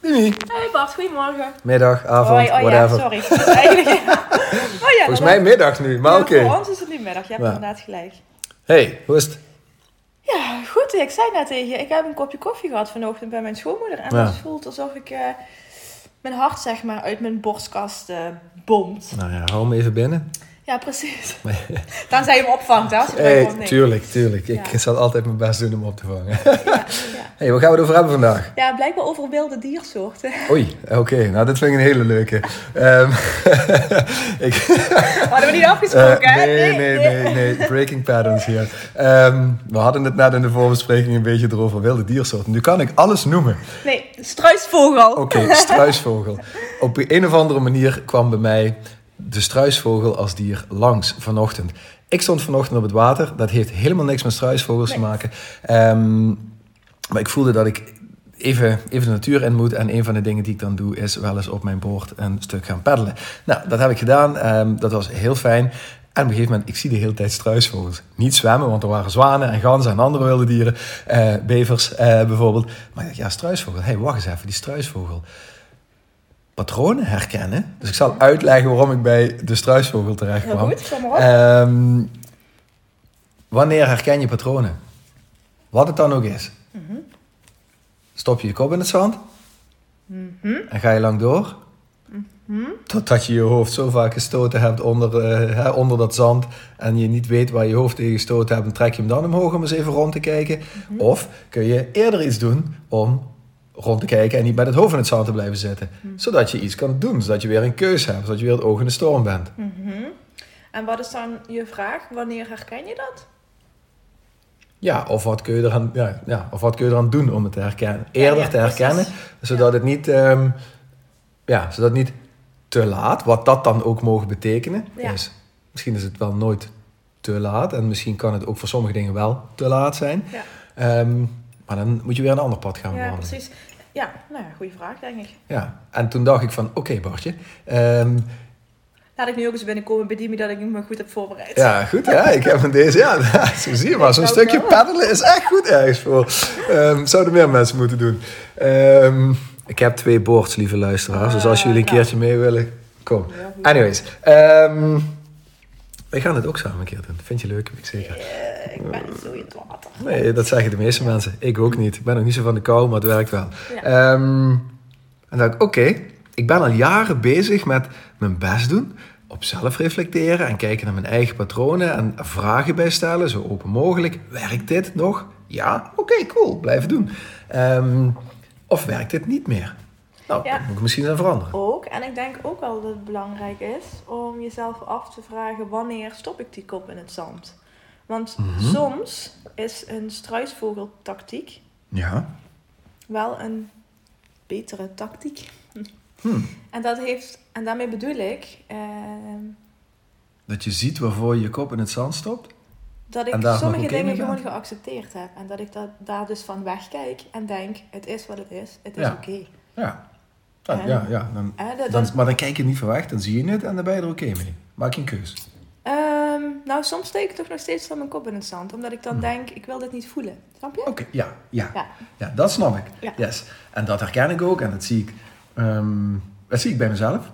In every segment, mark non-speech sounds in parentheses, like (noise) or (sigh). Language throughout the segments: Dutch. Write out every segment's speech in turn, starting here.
Dimi. Hey Bart, goedemorgen. Middag, avond, oh, (laughs) oh whatever. ja, sorry. Eigenlijk... (laughs) oh, ja, Volgens mij middag nu, maar Ja, oké. Voor ons is het nu middag, je hebt Ja. inderdaad gelijk. Hey, hoe is het? Ja, goed. Ik zei net tegen je, ik heb een kopje koffie gehad vanochtend bij mijn schoonmoeder. En Ja. het voelt alsof ik eh, mijn hart zeg maar uit mijn borstkast eh bomt. Nou ja, hou hem even binnen. Ja, precies. (laughs) Dan je hem opvangt, hè? Als je Hey, tuurlijk, tuurlijk. Ik Ja. zal altijd mijn best doen om op te vangen. Ja, (laughs) hey, waar gaan we het over hebben vandaag? ja, blijkbaar over wilde diersoorten. (laughs) Oei, oké. Nou, dit vind ik een hele leuke. Ehm, ik, Hadden we niet eh, afgesproken, hè? nee, nee, nee, nee. Breaking patterns hier. Ehm, we hadden het net in de voorbespreking een beetje erover wilde diersoorten. Nu kan ik alles noemen. Nee, struisvogel. Oké, struisvogel. Op een of andere manier kwam bij mij de struisvogel als dier langs vanochtend. Ik stond vanochtend op het water. Dat heeft helemaal niks met struisvogels te maken. Ehm, maar ik voelde dat ik even, even de natuur in moet. En een van de dingen die ik dan doe is wel eens op mijn boord een stuk gaan peddelen. Nou, dat heb ik gedaan. Ehm, dat was heel fijn. En op een gegeven moment, ik zie de hele tijd struisvogels. Niet zwemmen, want er waren zwanen en ganzen en andere wilde dieren. eh, bevers eh, bijvoorbeeld. Maar ik dacht, ja, struisvogel. Hé, hey, wacht eens even, die struisvogel. Patronen herkennen. Dus ik zal uitleggen waarom ik bij de struisvogel terecht Heel kwam. goed, kom maar op. Ehm, wanneer herken je patronen? Wat het dan ook is. Mhm. Stop je je kop in het zand Mhm. en ga je lang door. Totdat je je hoofd zo vaak gestoten hebt onder, eh, hè, onder dat zand en je niet weet waar je hoofd tegen gestoten hebt, en trek je hem dan omhoog om eens even rond te kijken. Mhm. Of kun je eerder iets doen om rond te kijken en niet met het hoofd in het zand te blijven zitten. Mhm. Zodat je iets kan doen, zodat je weer een keuze hebt, zodat je weer het oog in de storm bent. Mhm. En wat is dan je vraag? Wanneer herken je dat? Ja, of wat kun je eraan, ja, ja, of wat kun je eraan doen om het te herkennen? Eerder ja, te herkennen, precies. zodat het niet, ehm, ja, zodat niet te laat, wat dat dan ook mogen betekenen, is misschien is het wel nooit te laat en misschien kan het ook voor sommige dingen wel te laat zijn. Ja. Maar dan moet je weer een ander pad gaan Ja, bewandelen. precies. Ja, nou ja, goede vraag, denk ik. Ja, en toen dacht ik van, oké Bartje, ehm, Laat ik nu ook eens binnenkomen bij Dimi dat ik me goed heb voorbereid. Ja, goed. Ja, ik heb van deze. (laughs) Ja, zo zie je maar. Zo'n stukje paddelen is echt goed ergens voor. Ehm, zouden meer mensen moeten doen. Ehm, ik heb twee boards, lieve luisteraars. Dus als jullie een Ah, keertje mee willen, kom. Ja. Anyways. Wij gaan het ook samen een keer doen. Vind je leuk? Ik zeker. Eh, ik ben niet zo in het water. Nee, dat zeggen de meeste mensen. Ik ook niet. Ik ben nog niet zo van de kou, maar het werkt wel. Ja. Ehm, en dan dacht ik, oké, ik ben al jaren bezig met mijn best doen. Op zelf reflecteren en kijken naar mijn eigen patronen en vragen bij stellen, zo open mogelijk. Werkt dit nog? Ja, oké, cool, blijven doen. Ehm, of werkt dit niet meer? Nou, Ja. dan moet ik misschien aan veranderen. Ook, en ik denk ook wel dat het belangrijk is om jezelf af te vragen wanneer stop ik die kop in het zand. Want Mhm. soms is een struisvogeltactiek Ja, wel een betere tactiek Hmm. (laughs) En, dat heeft, en daarmee bedoel ik ehm, Dat je ziet waarvoor je je kop in het zand stopt? dat ik sommige dingen gewoon geaccepteerd heb. En dat ik dat, daar dus van wegkijk en denk, het is wat het is, het is Ja. oké. Ja. Dan, En- ja, ja. Dan, dat- dan, maar dan kijk je niet van weg, dan zie je het en dan ben je er oké mee. Maak je een keus. Ehm, nou, soms steek ik toch nog steeds van mijn kop in het zand. Omdat ik dan Hmm. denk, ik wil dit niet voelen. Snap je? Oké, ja, ja, Ja. ja. dat snap ik. Ja. Yes. En dat herken ik ook en dat zie ik, ehm, dat zie ik bij mezelf.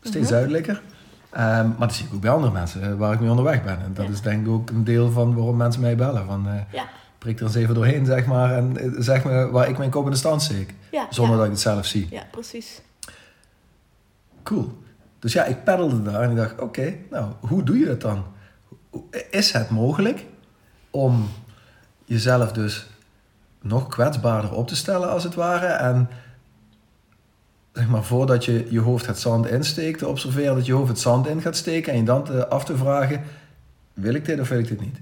Steeds Mhm. duidelijker. Ehm, maar dat zie ik ook bij andere mensen eh, waar ik mee onderweg ben. En dat Ja. is denk ik ook een deel van waarom mensen mij bellen. Van, eh, Ja. Prik er eens even doorheen, zeg maar. En eh, zeg me waar ik mijn kop in de stand steek. Ja, Zonder ja. dat ik het zelf zie. ja precies. Cool. Dus ja, ik peddelde daar en ik dacht, oké, nou, hoe doe je dat dan? Is het mogelijk om jezelf dus nog kwetsbaarder op te stellen, als het ware, en zeg maar, voordat je je hoofd het zand insteekt, te observeren dat je hoofd het zand in gaat steken en je dan te, af te vragen, wil ik dit of wil ik dit niet?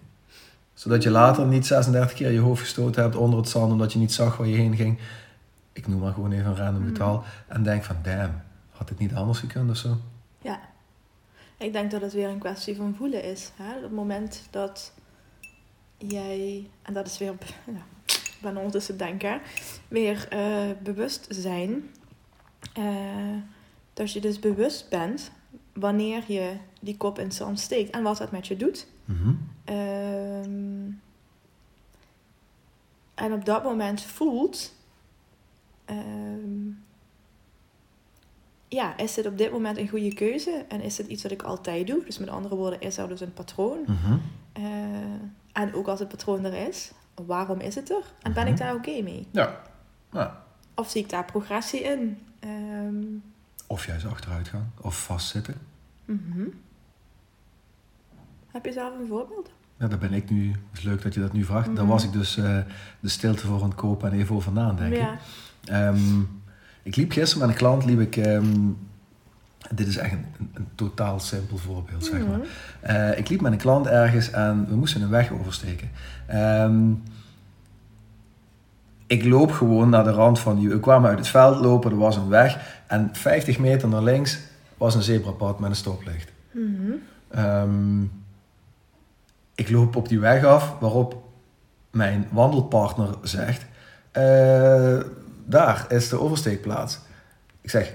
Zodat je later niet 36 keer je hoofd gestoten hebt onder het zand, omdat je niet zag waar je heen ging. Ik noem maar gewoon even een random getal. En denk van, damn, had dit niet anders gekund of zo? Ja. Ik denk dat het weer een kwestie van voelen is. Hè? Op het moment dat jij, en dat is weer, (laughs) ja, ik ben ondertussen denken, weer eh, bewust zijn. eh, dat je dus bewust bent wanneer je die kop in het zand steekt en wat dat met je doet. Mhm. Ehm, en op dat moment voelt. ehm, ja, is dit op dit moment een goede keuze? En is dit iets wat ik altijd doe? Dus met andere woorden, is er dus een patroon? Mhm. Eh, en ook als het patroon er is, waarom is het er? En ben Mhm. ik daar oké mee? Ja. ja. Of zie ik daar progressie in? Ehm, Of juist achteruit gaan. Of vastzitten. mhm. Heb je zelf een voorbeeld? Ja, daar ben ik nu. Het is leuk dat je dat nu vraagt. Daar Mhm. was ik dus eh, de stilte voor aan het kopen en even over nadenken. Ja. Ehm, ik liep gisteren met een klant, liep ik... ehm, dit is echt een, een, een totaal simpel voorbeeld, zeg maar. Mhm. Eh, ik liep met een klant ergens en we moesten een weg oversteken. Ehm, ik loop gewoon naar de rand van die... We kwamen uit het veld lopen, er was een weg. En 50 meter naar links was een zebrapad met een stoplicht. Mhm. Ik loop op die weg af, waarop mijn wandelpartner zegt... "Eh, daar is de oversteekplaats. Ik zeg,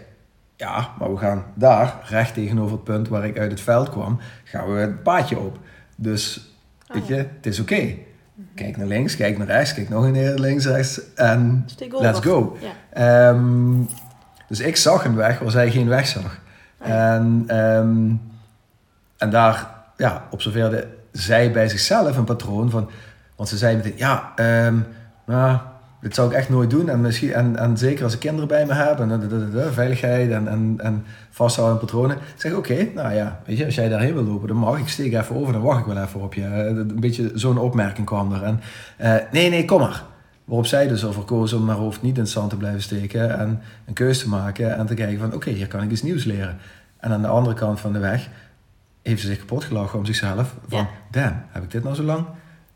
ja, maar we gaan daar, recht tegenover het punt waar ik uit het veld kwam, gaan we het paadje op. Dus, weet Oh je, ja. het is oké. Kijk naar links, kijk naar rechts, kijk nog een keer links, rechts en let's go. Ja. Ehm, dus ik zag een weg waar zij geen weg zag. Oh ja. En, ehm, en daar ja, observeerde zij bij zichzelf een patroon van... Want ze zei meteen, ja, ehm, nou, dit zou ik echt nooit doen. En, misschien, en, en zeker als ik kinderen bij me heb en veiligheid en, en, en vasthouden patronen. Ik zeg, oké, nou ja, weet je, als jij daarheen wil lopen, dan mag ik. steek even over, dan wacht ik wel even op je. Eh, Een beetje zo'n opmerking kwam er. En, eh, nee, nee, kom maar. Waarop zij dus ervoor koos om haar hoofd niet in het zand te blijven steken en een keuze te maken en te kijken van oké, hier kan ik iets nieuws leren. En aan de andere kant van de weg heeft ze zich kapot gelachen om zichzelf van damn, heb ik dit nou zo lang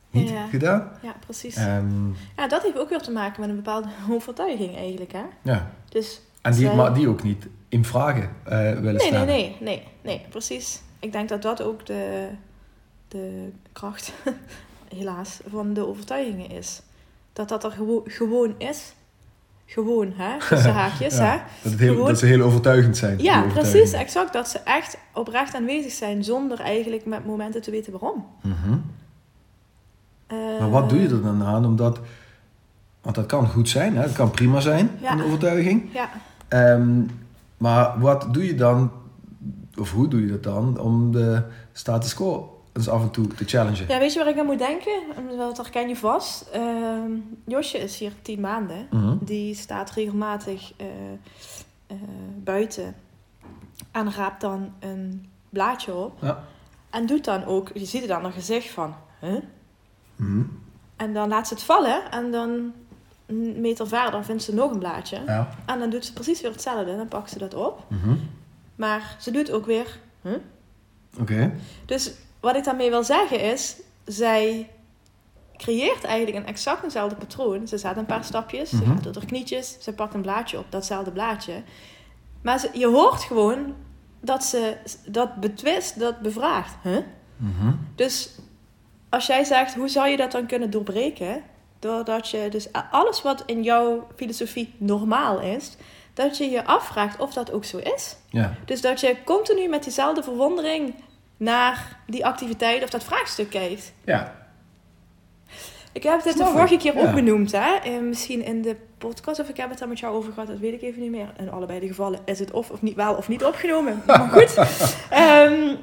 niet Ja. gedaan? ja, precies. Ehm, Ja, dat heeft ook weer te maken met een bepaalde (laughs) overtuiging eigenlijk, hè? ja. Dus En die, zij- maar die ook niet in vragen eh, willen nee, nee, stellen. nee, nee, nee, precies. Ik denk dat dat ook de, de kracht, (laughs) helaas, van de overtuigingen is. Dat dat er gewo- gewoon is. Gewoon, hè? (laughs) Tussen haakjes, Ja, hè? Dat, heel, Gewoon- dat ze heel overtuigend zijn. Ja, precies, exact. Dat ze echt oprecht aanwezig zijn zonder eigenlijk met momenten te weten waarom. Mhm. Eh, Maar wat doe je er dan aan? Omdat, want dat kan goed zijn, hè? het kan prima zijn, Ja. een overtuiging. Ja, Ehm, maar wat doe je dan, of hoe doe je dat dan, om de status quo eens af en toe te challengen? Ja, weet je waar ik aan moet denken? Dat herken je vast. Ehm, Josje is hier tien maanden. Mhm. Die staat regelmatig eh, eh, buiten en raapt dan een blaadje op. Ja. En doet dan ook, je ziet er dan een gezicht van, huh? Mhm. En dan laat ze het vallen en dan een meter verder vindt ze nog een blaadje. Ja. En dan doet ze precies weer hetzelfde. Dan pakt ze dat op. Mhm. Maar ze doet ook weer, huh? Oké. Dus wat ik daarmee wil zeggen is, zij creëert eigenlijk een exact eenzelfde patroon. Ze zet een paar stapjes, ze Mhm. gaat tot haar knietjes, ze pakt een blaadje op, datzelfde blaadje. Maar ze, je hoort gewoon dat ze dat betwist, dat bevraagt. Huh? Mhm. Dus als jij zegt, hoe zou je dat dan kunnen doorbreken? Doordat je dus alles wat in jouw filosofie normaal is, dat je je afvraagt of dat ook zo is. Ja. Dus dat je continu met diezelfde verwondering naar die activiteit of dat vraagstuk kijkt. Ja. Ik heb dit de vorige keer ja. ook benoemd, hè? Eh, misschien in de podcast of ik heb het daar met jou over gehad, dat weet ik even niet meer. In allebei de gevallen is het of, of niet, wel of niet opgenomen. (laughs) Maar goed. Ehm,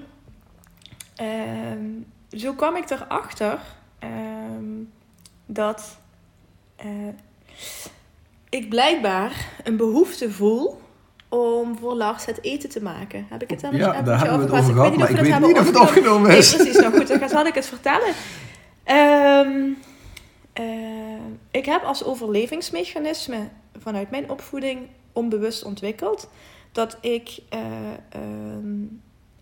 ehm, zo kwam ik erachter ehm, dat eh, ik blijkbaar een behoefte voel om voor Lars het eten te maken. Heb ik het daar met, Ja, daar hebben we het over gehad? maar ik weet we niet of dat het hebben opgenomen Nee, is. precies. Nou goed, dan zal ik het vertellen. Ehm, eh, ik heb als overlevingsmechanisme vanuit mijn opvoeding onbewust ontwikkeld dat ik eh, ehm,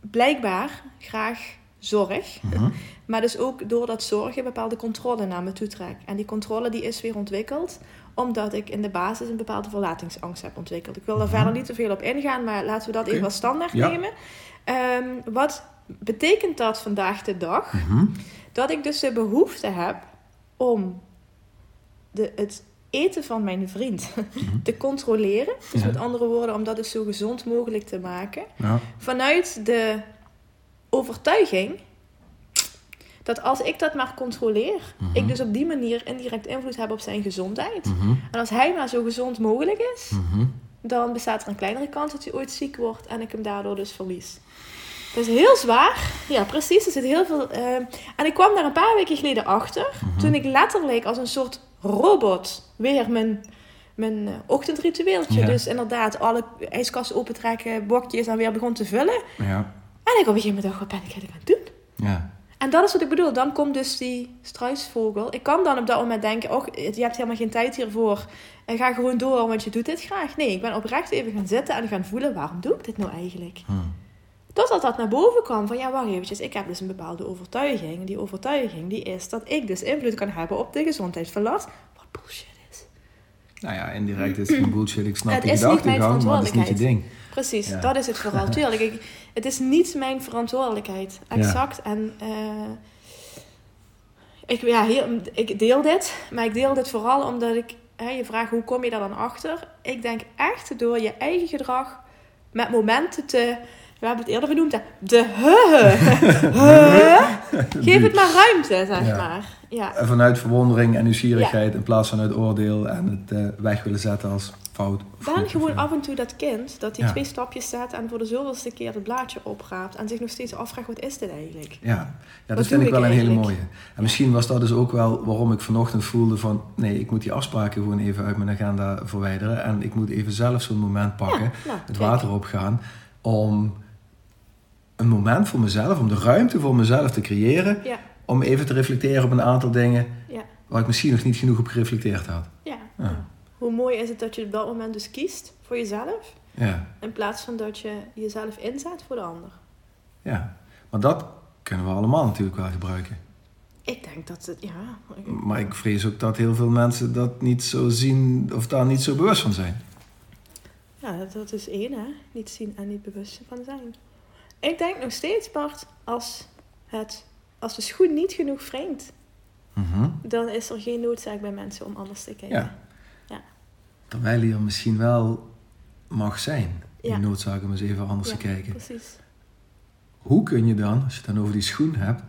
blijkbaar graag zorg, Mhm. maar dus ook door dat zorgen bepaalde controle naar me toe trek. En die controle die is weer ontwikkeld omdat ik in de basis een bepaalde verlatingsangst heb ontwikkeld. Ik wil daar Mhm. verder niet te veel op ingaan, maar laten we dat even als standaard Ja. nemen. Ehm, wat betekent dat vandaag de dag? Mhm. Dat ik dus de behoefte heb om de, het eten van mijn vriend (laughs) te controleren. Dus Mhm. Ja. met andere woorden, om dat dus zo gezond mogelijk te maken. Ja. Vanuit de overtuiging dat als ik dat maar controleer, Mhm. ik dus op die manier indirect invloed heb op zijn gezondheid. Mhm. En als hij maar zo gezond mogelijk is, Mhm. dan bestaat er een kleinere kans dat hij ooit ziek wordt en ik hem daardoor dus verlies. Dat is heel zwaar. Ja, precies. Er zit heel veel. eh, En ik kwam daar een paar weken geleden achter. Mhm. Toen ik letterlijk als een soort robot weer mijn, mijn eh, ochtendritueeltje. Ja. Dus inderdaad, alle ijskasten opentrekken, bokjes en weer begon te vullen. Ja. En ik op een gegeven moment dacht, wat ben ik eigenlijk aan het doen? Ja. En dat is wat ik bedoel. Dan komt dus die struisvogel. Ik kan dan op dat moment denken, oh, je hebt helemaal geen tijd hiervoor. En ga gewoon door, want je doet dit graag. Nee, ik ben oprecht even gaan zitten en gaan voelen, waarom doe ik dit nou eigenlijk? Hm. Totdat dat naar boven kwam van, ja, wacht eventjes. Ik heb dus een bepaalde overtuiging. Die overtuiging die is dat ik dus invloed kan hebben op de gezondheid van Lars. Wat bullshit is. Nou ja, indirect is het bullshit. Ik snap Het is niet mijn maar het is niet je ding. Precies, Ja. dat is het vooral. (laughs) Tuurlijk, ik, het is niet mijn verantwoordelijkheid. Exact. En eh, ik, ja, ik deel dit, maar ik deel dit vooral omdat ik, hè, je vraagt hoe kom je daar dan achter? Ik denk echt door je eigen gedrag met momenten te, we hebben het eerder benoemd, hè, de he, (laughs) Geef het maar ruimte, zeg Ja. maar. Ja. Vanuit verwondering en nieuwsgierigheid in plaats van uit oordeel en het eh, weg willen zetten als fout. of, gewoon af en toe dat kind dat die Ja. twee stapjes zet en voor de zoveelste keer het blaadje opraapt en zich nog steeds afvraagt, wat is dit eigenlijk? Ja, ja dat Wat vind ik wel ik een hele mooie. En misschien was dat dus ook wel waarom ik vanochtend voelde van... nee, ik moet die afspraken gewoon even uit mijn agenda verwijderen... en ik moet even zelf zo'n moment pakken, Ja, nou, het kijk. water opgaan... om een moment voor mezelf, om de ruimte voor mezelf te creëren... Om even te reflecteren op een aantal dingen... ja, waar ik misschien nog niet genoeg op gereflecteerd had. ja. Hoe mooi is het dat je op dat moment dus kiest voor jezelf, Ja, in plaats van dat je jezelf inzet voor de ander. ja. Maar dat kunnen we allemaal natuurlijk wel gebruiken. Ik denk dat het, ja. Maar ik vrees ook dat heel veel mensen dat niet zo zien... of daar niet zo bewust van zijn. Ja, dat, dat is één, hè. Niet zien en niet bewust van zijn. Ik denk nog steeds, Bart, als, het, als de schoen niet genoeg wringt, Mhm. dan is er geen noodzaak bij mensen om anders te kijken. Ja. Terwijl hij er misschien wel mag zijn. Die Ja. noodzaak om eens even anders Ja, te kijken. Precies. Hoe kun je dan, als je het dan over die schoen hebt,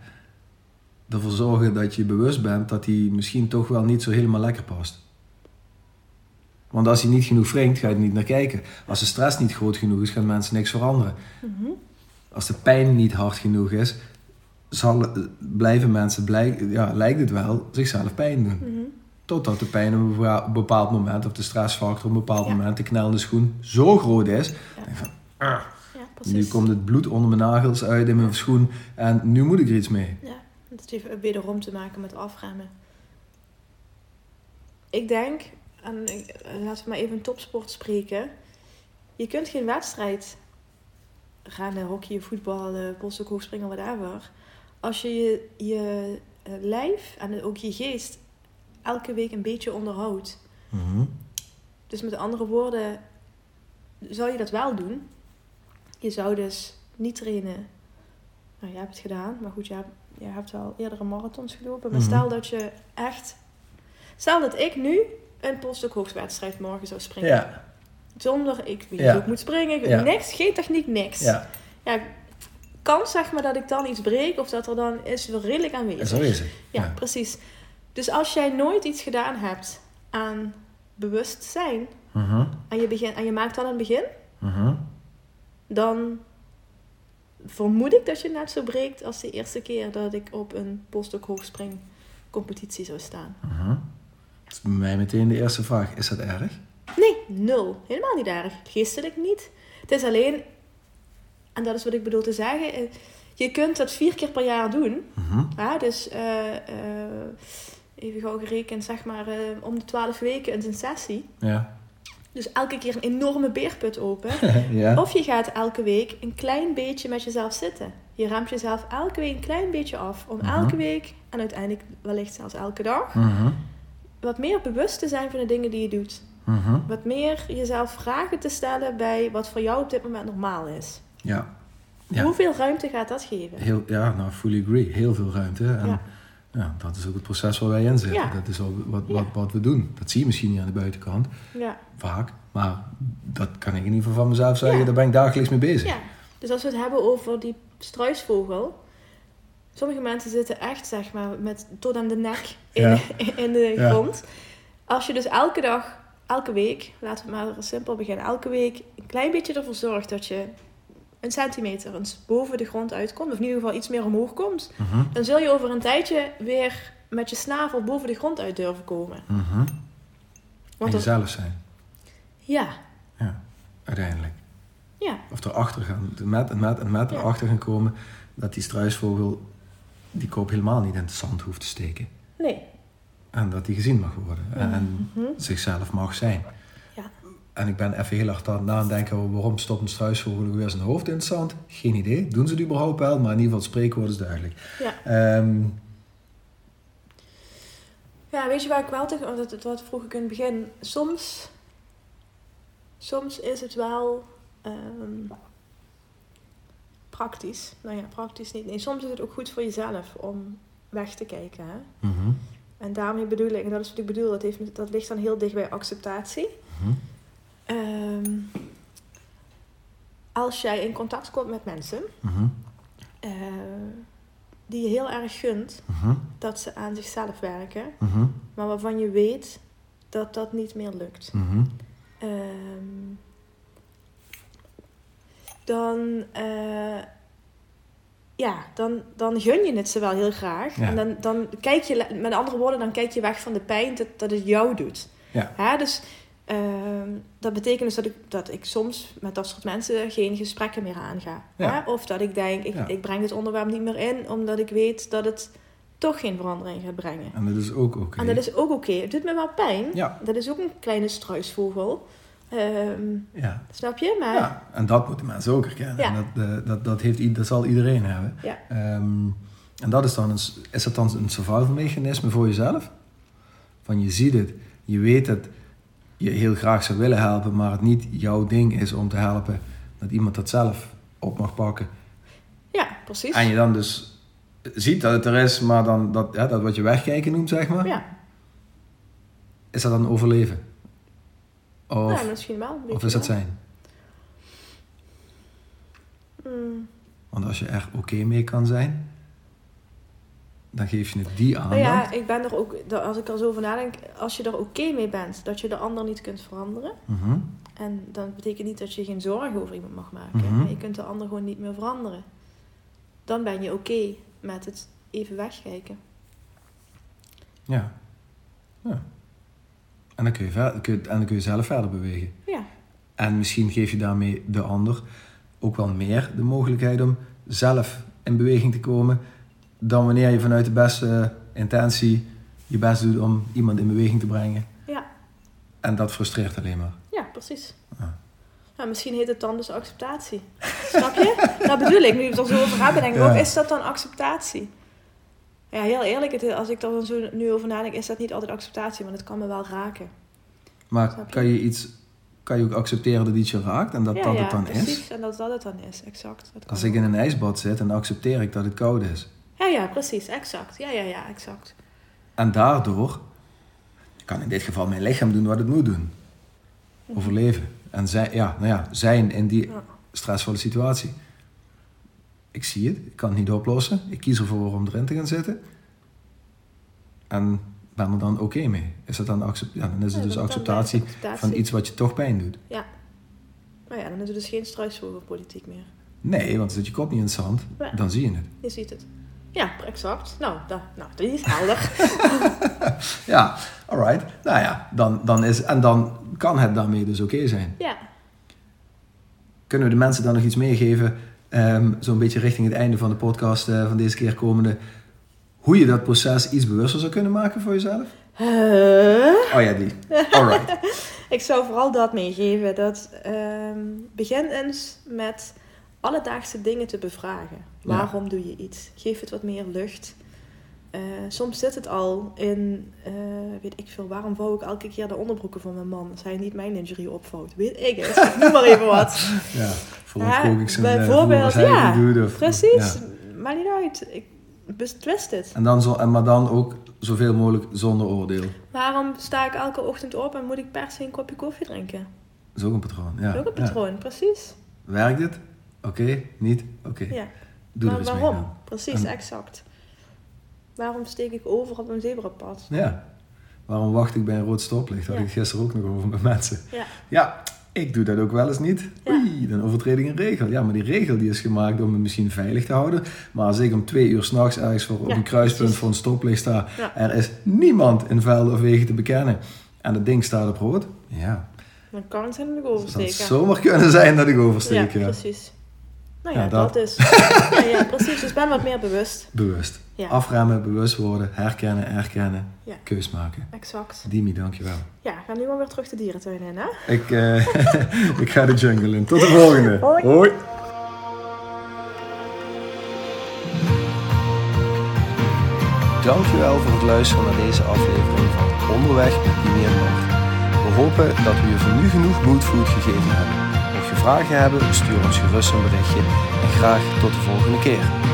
ervoor zorgen dat je bewust bent dat die misschien toch wel niet zo helemaal lekker past? Want als hij niet genoeg wringt, ga je er niet naar kijken. Als de stress niet groot genoeg is, gaan mensen niks veranderen. Mhm. Als de pijn niet hard genoeg is, zal, blijven mensen, blijk, ja, lijkt het wel, zichzelf pijn doen. Mhm. Totdat de pijn op een bepaald moment, of de stressfactor op een bepaald Ja. moment, de knellende schoen zo groot is. Ja. denk ik van, "Ah, Ja, precies. nu komt het bloed onder mijn nagels uit in mijn schoen en nu moet ik er iets mee. Ja, het heeft wederom te maken met afremmen. Ik denk, en laten we maar even een topsport spreken. Je kunt geen wedstrijd rennen, hockey, voetbal, bosok, hoogspringen, whatever. Als je je, je eh, lijf en ook je geest elke week een beetje onderhoudt. Mhm. Dus met andere woorden, zou je dat wel doen. Je zou dus niet trainen. Nou, jij hebt het gedaan, maar goed, je hebt, je hebt wel eerdere marathons gelopen. Maar Mhm. stel dat je echt... Stel dat ik nu een postdoc hoogstwedstrijd morgen zou springen. Ja, Zonder, ik weet Ja. ik moet springen, Ja. niks, geen techniek, niks. ja. Ja, kans zeg maar dat ik dan iets breek of dat er dan is wel redelijk aanwezig. is. Ja, Ja. precies. Dus als jij nooit iets gedaan hebt aan bewustzijn Mhm, en je, begin, en je maakt dan een begin, mhm. dan vermoed ik dat je net zo breekt als de eerste keer dat ik op een postdoc hoogspring competitie zou staan. mhm. Dat is bij mij meteen de eerste vraag. Is dat erg? Nee, nul. Helemaal niet erg. Geestelijk niet. Het is alleen, en dat is wat ik bedoel te zeggen, eh, je kunt dat vier keer per jaar doen. Ja, dus eh, eh, even gauw gerekend, zeg maar eh, om de twaalf weken een sessie. Ja. Dus elke keer een enorme beerput open. (laughs) ja. Of je gaat elke week een klein beetje met jezelf zitten. Je remt jezelf elke week een klein beetje af. Om Mhm. elke week, en uiteindelijk wellicht zelfs elke dag, Mhm, wat meer bewust te zijn van de dingen die je doet. mhm. Wat meer jezelf vragen te stellen bij wat voor jou op dit moment normaal is. Ja. Ja. Hoeveel ruimte gaat dat geven? Heel, ja, nou, fully agree. Heel veel ruimte. En Ja. Ja. dat is ook het proces waar wij in zitten. Ja. Dat is ook wat, Ja. wat, wat we doen. Dat zie je misschien niet aan de buitenkant, Ja. vaak. Maar dat kan ik in ieder geval van mezelf zeggen. Ja. Daar ben ik dagelijks mee bezig. ja. Dus als we het hebben over die struisvogel. Sommige mensen zitten echt, zeg maar, met, tot aan de nek in, in de grond. Als je dus elke dag, elke week, laten we maar simpel beginnen, elke week een klein beetje ervoor zorgt dat je een centimeter eens boven de grond uitkomt, of in ieder geval iets meer omhoog komt, Mhm, dan zul je over een tijdje weer met je snavel boven de grond uit durven komen. En Want dat, jezelf zijn. ja, Ja, uiteindelijk. ja, Of erachter gaan, met en met en met Ja. erachter gaan komen dat die struisvogel die kop helemaal niet in het zand hoeft te steken. nee. En dat die gezien mag worden. En, en Mhm. zichzelf mag zijn. En ik ben even heel hard aan het nadenken waarom stopt een struisvogel weer zijn hoofd in het zand. Geen idee. Doen ze het überhaupt wel, maar in ieder geval het spreekwoord is duidelijk. Ja. Ehm, Ja, weet je waar ik wel tegen... Want dat, dat vroeg ik in het begin. Soms... Soms is het wel... ehm, praktisch. Nou ja, praktisch niet. Nee, soms is het ook goed voor jezelf om weg te kijken. Hè? mhm, En daarmee bedoel ik... En dat is wat ik bedoel. Dat, heeft, dat ligt dan heel dicht bij acceptatie. mhm, Ehm, als jij in contact komt met mensen... mhm, eh, die je heel erg gunt mhm, dat ze aan zichzelf werken... mhm, maar waarvan je weet dat dat niet meer lukt. Ehm, dan, eh, ja, dan, dan gun je het ze wel heel graag. Ja. En dan, dan kijk je, met andere woorden, dan kijk je weg van de pijn dat, dat het jou doet. Ja. Hè, dus ehm, dat betekent dus dat ik, dat ik soms met dat soort mensen geen gesprekken meer aanga. Ja. Hè? Of dat ik denk, ik, Ja. ik breng dit onderwerp niet meer in, omdat ik weet dat het toch geen verandering gaat brengen. En dat is ook oké. En dat is ook oké. Het doet me wel pijn. Ja, Dat is ook een kleine struisvogel. Ehm, ja. snap je? Maar ja, en dat moeten mensen ook herkennen. Ja. En Dat, eh, dat, dat, heeft, dat zal iedereen hebben. Ja. Ehm, en dat is dan een, is dat dan een survival mechanisme voor jezelf? Van je ziet het, je weet dat je heel graag zou willen helpen, maar het niet jouw ding is om te helpen, dat iemand dat zelf op mag pakken. ja, precies. En je dan dus ziet dat het er is, maar dan dat, ja, dat wat je wegkijken noemt, zeg maar, Ja, is dat dan overleven? Of, ja, misschien wel. of is dat zijn? Mm. Want als je er oké mee kan zijn, dan geef je het die Nou aandacht. ja, ik ben er ook, als ik er zo over nadenk, als je er oké mee bent dat je de ander niet kunt veranderen. Mhm. En dat betekent niet dat je geen zorgen over iemand mag maken. Mhm. Je kunt de ander gewoon niet meer veranderen. Dan ben je oké met het even wegkijken. Ja. ja. En dan kun, je ver- kun je, en dan kun je zelf verder bewegen. Ja, En misschien geef je daarmee de ander ook wel meer de mogelijkheid om zelf in beweging te komen. Dan wanneer je vanuit de beste intentie je best doet om iemand in beweging te brengen. ja, En dat frustreert alleen maar. ja, precies. Ja. Nou, misschien heet het dan dus acceptatie. Snap je? (laughs) dat bedoel ik. Nu ik er zo over heb, denk ik Ja. is dat dan acceptatie? Ja, heel eerlijk, het, als ik er dan zo nu over nadenk, is dat niet altijd acceptatie, want het kan me wel raken. Maar je? kan je iets kan je ook accepteren dat iets je raakt en dat ja, dat ja, het dan precies. is. En dat dat het dan is, exact. Dat Als ik in een ijsbad zit, dan accepteer ik dat het koud is. Ja, ja, precies, exact. Ja, ja, ja, exact. En daardoor kan in dit geval mijn lichaam doen wat het moet doen. Overleven. En zijn, ja, nou ja, zijn in die Ja. stressvolle situatie. Ik zie het, ik kan het niet oplossen. Ik kies ervoor om erin te gaan zitten. En ben er dan oké mee. Is het dan, accep- ja, dan is het Ja, dus acceptatie van iets wat je toch pijn doet. Nou ja, dan is het dus geen struisvogelpolitiek meer. Nee, want zit je kop niet in het zand, Ja. dan zie je het. Je ziet het. Ja, exact. Nou, da, nou die is helder. (laughs) Ja, alright. Nou ja, dan, dan is, en dan kan het daarmee dus oké zijn. ja. Kunnen we de mensen dan nog iets meegeven, ehm, zo'n beetje richting het einde van de podcast eh, van deze keer komende, hoe je dat proces iets bewuster zou kunnen maken voor jezelf? Oh ja, die. Alright. (laughs) Ik zou vooral dat meegeven. Dat ehm, begin eens met alledaagse dingen te bevragen. Ja. Waarom doe je iets? Geef het wat meer lucht. Eh, soms zit het al in, eh, weet ik veel, waarom vouw ik elke keer de onderbroeken van mijn man als hij niet mijn lingerie opvouwt? Weet ik het. (laughs) Noem maar even wat. Ja, ik zijn eh, bijvoorbeeld, ja, het doet, of- Precies. ja. Maakt niet uit. Ik betwist het. En dan zo, en maar dan ook zoveel mogelijk zonder oordeel. Waarom sta ik elke ochtend op en moet ik per se een kopje koffie drinken? Dat is ook een patroon. Ja. Dat is ook een patroon, precies. Werkt het? Oké, niet? Oké. Ja. Doe maar mee waarom? Precies, En- exact. Waarom steek ik over op een zebrapad? Ja. Waarom wacht ik bij een rood stoplicht? Had Ja. ik gisteren ook nog over met mensen. Ja. Ja, ik doe dat ook wel eens niet. Ja. Oei, dan overtred ik een regel. Ja, maar die regel die is gemaakt om me misschien veilig te houden. Maar als ik om twee uur s'nachts ergens voor, op een kruispunt precies. voor een stoplicht sta... Er is niemand in velden of wegen te bekennen... en dat ding staat op rood... ja, Dan kan het helemaal het zou zomaar kunnen zijn dat ik oversteek. Ja, precies. Nou Ja, ja, dat. dat, is. (laughs) ja, ja, precies. Dus ben wat meer bewust. Bewust. Ja. Afremmen, bewust worden, herkennen, erkennen, Ja. keus maken. Exact. Dimi, dankjewel. Ja, ga nu maar weer terug de dierentuin in, hè? Ik, eh, (laughs) ik ga de jungle in. Tot de volgende. (laughs) Hoi. Hoi. Dankjewel voor het luisteren naar deze aflevering van Onderweg met Dimi en Bart. We hopen dat we je voor nu genoeg moodfood gegeven hebben. Vragen hebben, stuur ons gerust een berichtje en graag tot de volgende keer.